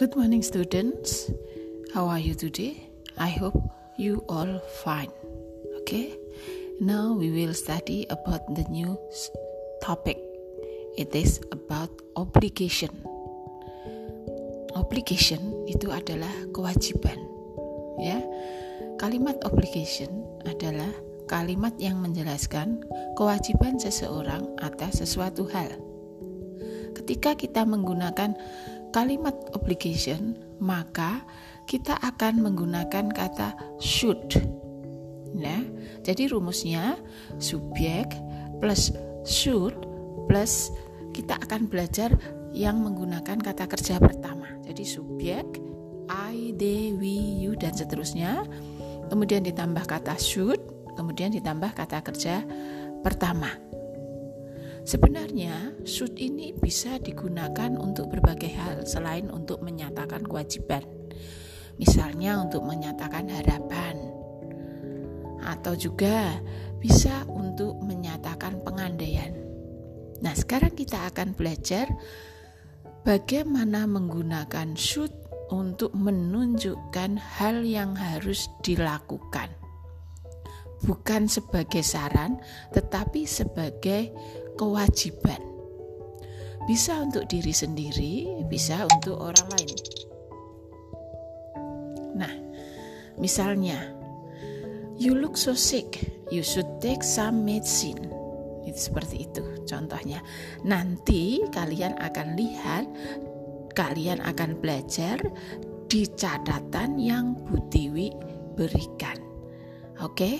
Good morning, students. How are you today? I hope you all fine. Okay, now we will study about the new topic. It is about obligation. Obligation itu adalah kewajiban, ya. Kalimat obligation adalah kalimat yang menjelaskan kewajiban seseorang atas sesuatu hal. Ketika kita menggunakan kalimat obligation, maka kita akan menggunakan kata should. Nah, jadi rumusnya subjek plus should plus kita akan belajar yang menggunakan kata kerja pertama. Jadi subjek I, they, we, you dan seterusnya. Kemudian ditambah kata should, kemudian ditambah kata kerja pertama. Sebenarnya, should ini bisa digunakan untuk berbagai hal selain untuk menyatakan kewajiban. Misalnya untuk menyatakan harapan atau juga bisa untuk menyatakan pengandaian. Nah, sekarang kita akan belajar bagaimana menggunakan should untuk menunjukkan hal yang harus dilakukan. Bukan sebagai saran, tetapi sebagai kewajiban. Bisa untuk diri sendiri, bisa untuk orang lain. Nah, misalnya, you look so sick, you should take some medicine. Itu seperti itu contohnya. Nanti kalian akan lihat, kalian akan belajar di catatan yang Butiwi berikan. Oke? Okay?